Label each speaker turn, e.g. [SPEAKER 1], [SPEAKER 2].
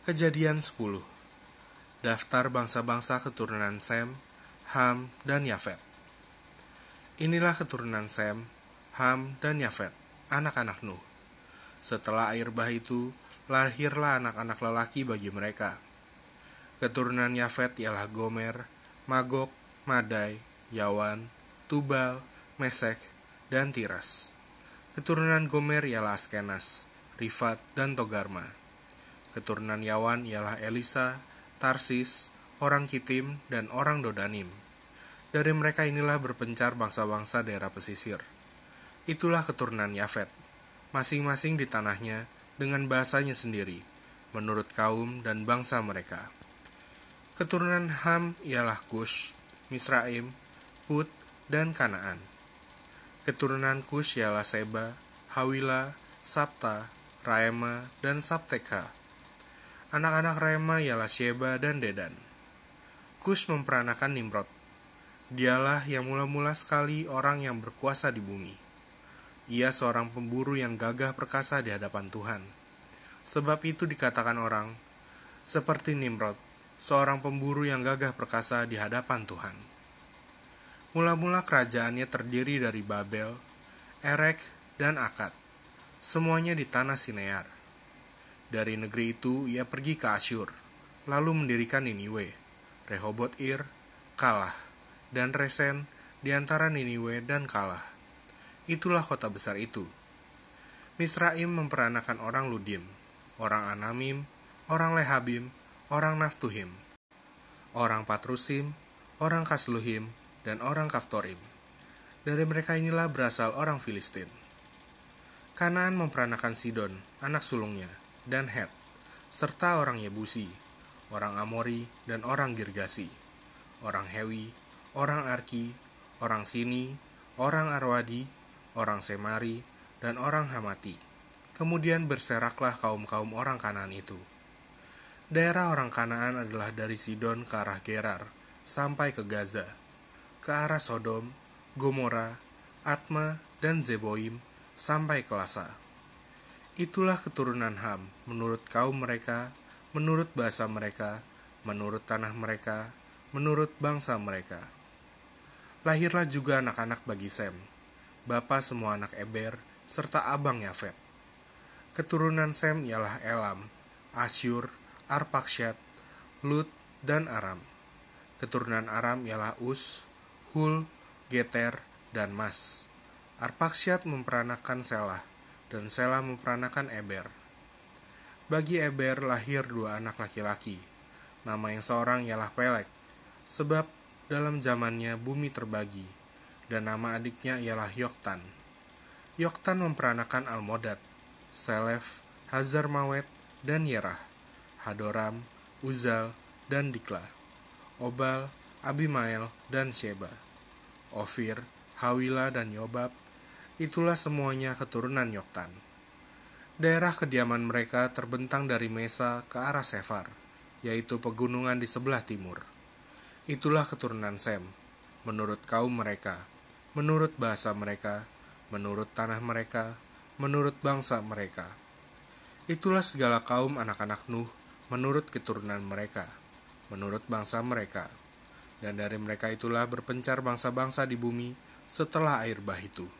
[SPEAKER 1] Kejadian 10 Daftar bangsa-bangsa keturunan Sem, Ham, dan Yafet Inilah keturunan Sem, Ham, dan Yafet, anak-anak Nuh. Setelah air bah itu, lahirlah anak-anak lelaki bagi mereka. Keturunan Yafet ialah Gomer, Magok, Madai, Yawan, Tubal, Mesek, dan Tiras. Keturunan Gomer ialah Askenas, Rifat, dan Togarma. Keturunan Yawan ialah Elisa, Tarsis, orang Kitim, dan orang Dodanim. Dari mereka inilah berpencar bangsa-bangsa daerah pesisir. Itulah keturunan Yafet, masing-masing di tanahnya dengan bahasanya sendiri, menurut kaum dan bangsa mereka. Keturunan Ham ialah Kush, Misraim, Put, dan Kanaan. Keturunan Kush ialah Seba, Hawila, Sabta, Raema, dan Sabteka. Anak-anak Raema ialah Sheba dan Dedan. Kus memperanakan Nimrod. Dialah yang mula-mula sekali orang yang berkuasa di bumi. Ia seorang pemburu yang gagah perkasa di hadapan Tuhan. Sebab itu dikatakan orang, seperti Nimrod, seorang pemburu yang gagah perkasa di hadapan Tuhan. Mula-mula kerajaannya terdiri dari Babel, Erek, dan Akad. Semuanya di tanah Sinear dari negeri itu ia pergi ke Asyur, lalu mendirikan Niniwe, Rehobot Ir, Kalah, dan Resen di antara Niniwe dan Kalah. Itulah kota besar itu. Misraim memperanakan orang Ludim, orang Anamim, orang Lehabim, orang Naftuhim, orang Patrusim, orang Kasluhim, dan orang Kaftorim. Dari mereka inilah berasal orang Filistin. Kanaan memperanakan Sidon, anak sulungnya, dan Het, serta orang Yebusi, orang Amori, dan orang Girgasi, orang Hewi, orang Arki, orang Sini, orang Arwadi, orang Semari, dan orang Hamati. Kemudian berseraklah kaum-kaum orang Kanaan itu. Daerah orang Kanaan adalah dari Sidon ke arah Gerar, sampai ke Gaza, ke arah Sodom, Gomora, Atma, dan Zeboim, sampai ke Lasa. Itulah keturunan Ham, menurut kaum mereka, menurut bahasa mereka, menurut tanah mereka, menurut bangsa mereka. Lahirlah juga anak-anak bagi Sem, bapa semua anak Eber, serta abang Yafet. Keturunan Sem ialah Elam, Asyur, Arpaksyat, Lut, dan Aram. Keturunan Aram ialah Us, Hul, Geter, dan Mas. Arpaksyat memperanakan Selah, dan Sela memperanakan Eber. Bagi Eber lahir dua anak laki-laki. Nama yang seorang ialah Pelek, sebab dalam zamannya bumi terbagi, dan nama adiknya ialah Yoktan. Yoktan memperanakan Almodad, Selef, Hazar Mawet, dan Yerah, Hadoram, Uzal, dan Dikla, Obal, Abimael, dan Sheba, Ofir, Hawila, dan Yobab, Itulah semuanya keturunan Yoktan. Daerah kediaman mereka terbentang dari Mesa ke arah Sefar, yaitu pegunungan di sebelah timur. Itulah keturunan Sem, menurut kaum mereka, menurut bahasa mereka, menurut tanah mereka, menurut bangsa mereka. Itulah segala kaum anak-anak Nuh, menurut keturunan mereka, menurut bangsa mereka. Dan dari mereka itulah berpencar bangsa-bangsa di bumi setelah air bah itu.